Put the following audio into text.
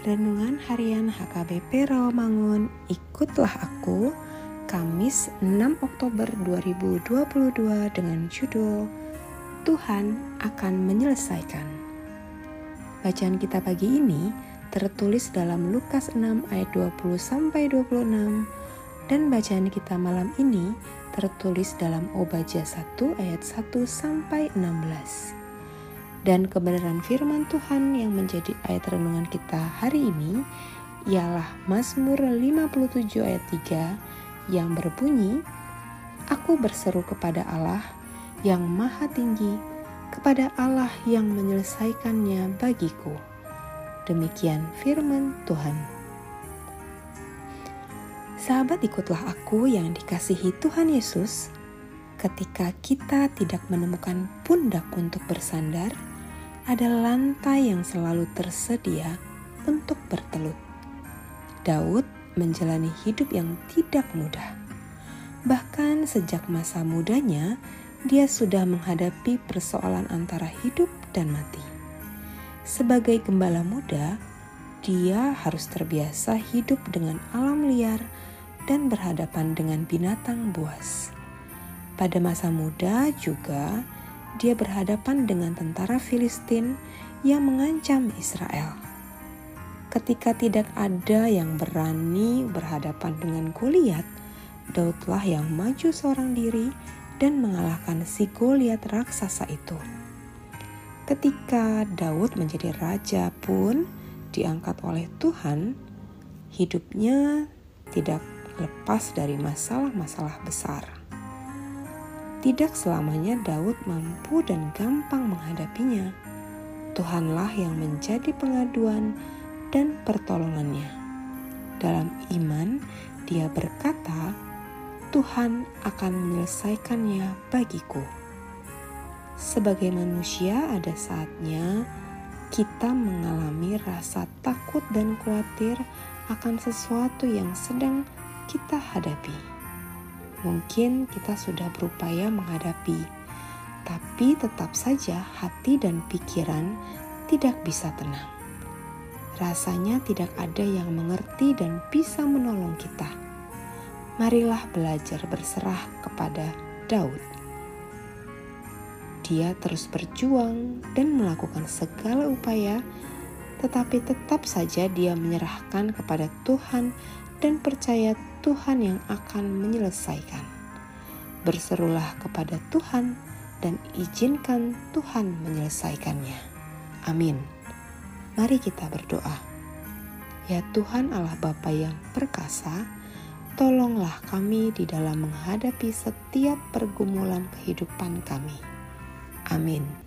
Renungan Harian HKBP Rawamangun, ikutlah aku, Kamis 6 Oktober 2022 dengan judul Tuhan akan menyelesaikan. Bacaan kita pagi ini tertulis dalam Lukas 6 ayat 20 sampai 26 dan bacaan kita malam ini tertulis dalam Obaja 1 ayat 1 sampai 16 dan kebenaran firman Tuhan yang menjadi ayat renungan kita hari ini ialah Mazmur 57 ayat 3 yang berbunyi Aku berseru kepada Allah yang maha tinggi kepada Allah yang menyelesaikannya bagiku. Demikian firman Tuhan. Sahabat ikutlah aku yang dikasihi Tuhan Yesus. Ketika kita tidak menemukan pundak untuk bersandar, ada lantai yang selalu tersedia untuk bertelut. Daud menjalani hidup yang tidak mudah. Bahkan sejak masa mudanya, dia sudah menghadapi persoalan antara hidup dan mati. Sebagai gembala muda, dia harus terbiasa hidup dengan alam liar dan berhadapan dengan binatang buas. Pada masa muda juga, dia berhadapan dengan tentara Filistin yang mengancam Israel. Ketika tidak ada yang berani berhadapan dengan Goliat, Daudlah yang maju seorang diri dan mengalahkan si Goliat raksasa itu. Ketika Daud menjadi raja pun diangkat oleh Tuhan, hidupnya tidak lepas dari masalah-masalah besar. Tidak selamanya Daud mampu dan gampang menghadapinya. Tuhanlah yang menjadi pengaduan dan pertolongannya. Dalam iman, dia berkata, "Tuhan akan menyelesaikannya bagiku." Sebagai manusia, ada saatnya kita mengalami rasa takut dan khawatir akan sesuatu yang sedang kita hadapi Mungkin kita sudah berupaya menghadapi, tapi tetap saja hati dan pikiran tidak bisa tenang. Rasanya tidak ada yang mengerti dan bisa menolong kita. Marilah belajar berserah kepada Daud. Dia terus berjuang dan melakukan segala upaya, tetapi tetap saja dia menyerahkan kepada Tuhan dan percaya Tuhan yang akan menyelesaikan. Berserulah kepada Tuhan dan izinkan Tuhan menyelesaikannya. Amin. Mari kita berdoa. Ya Tuhan Allah Bapa yang perkasa, tolonglah kami di dalam menghadapi setiap pergumulan kehidupan kami. Amin.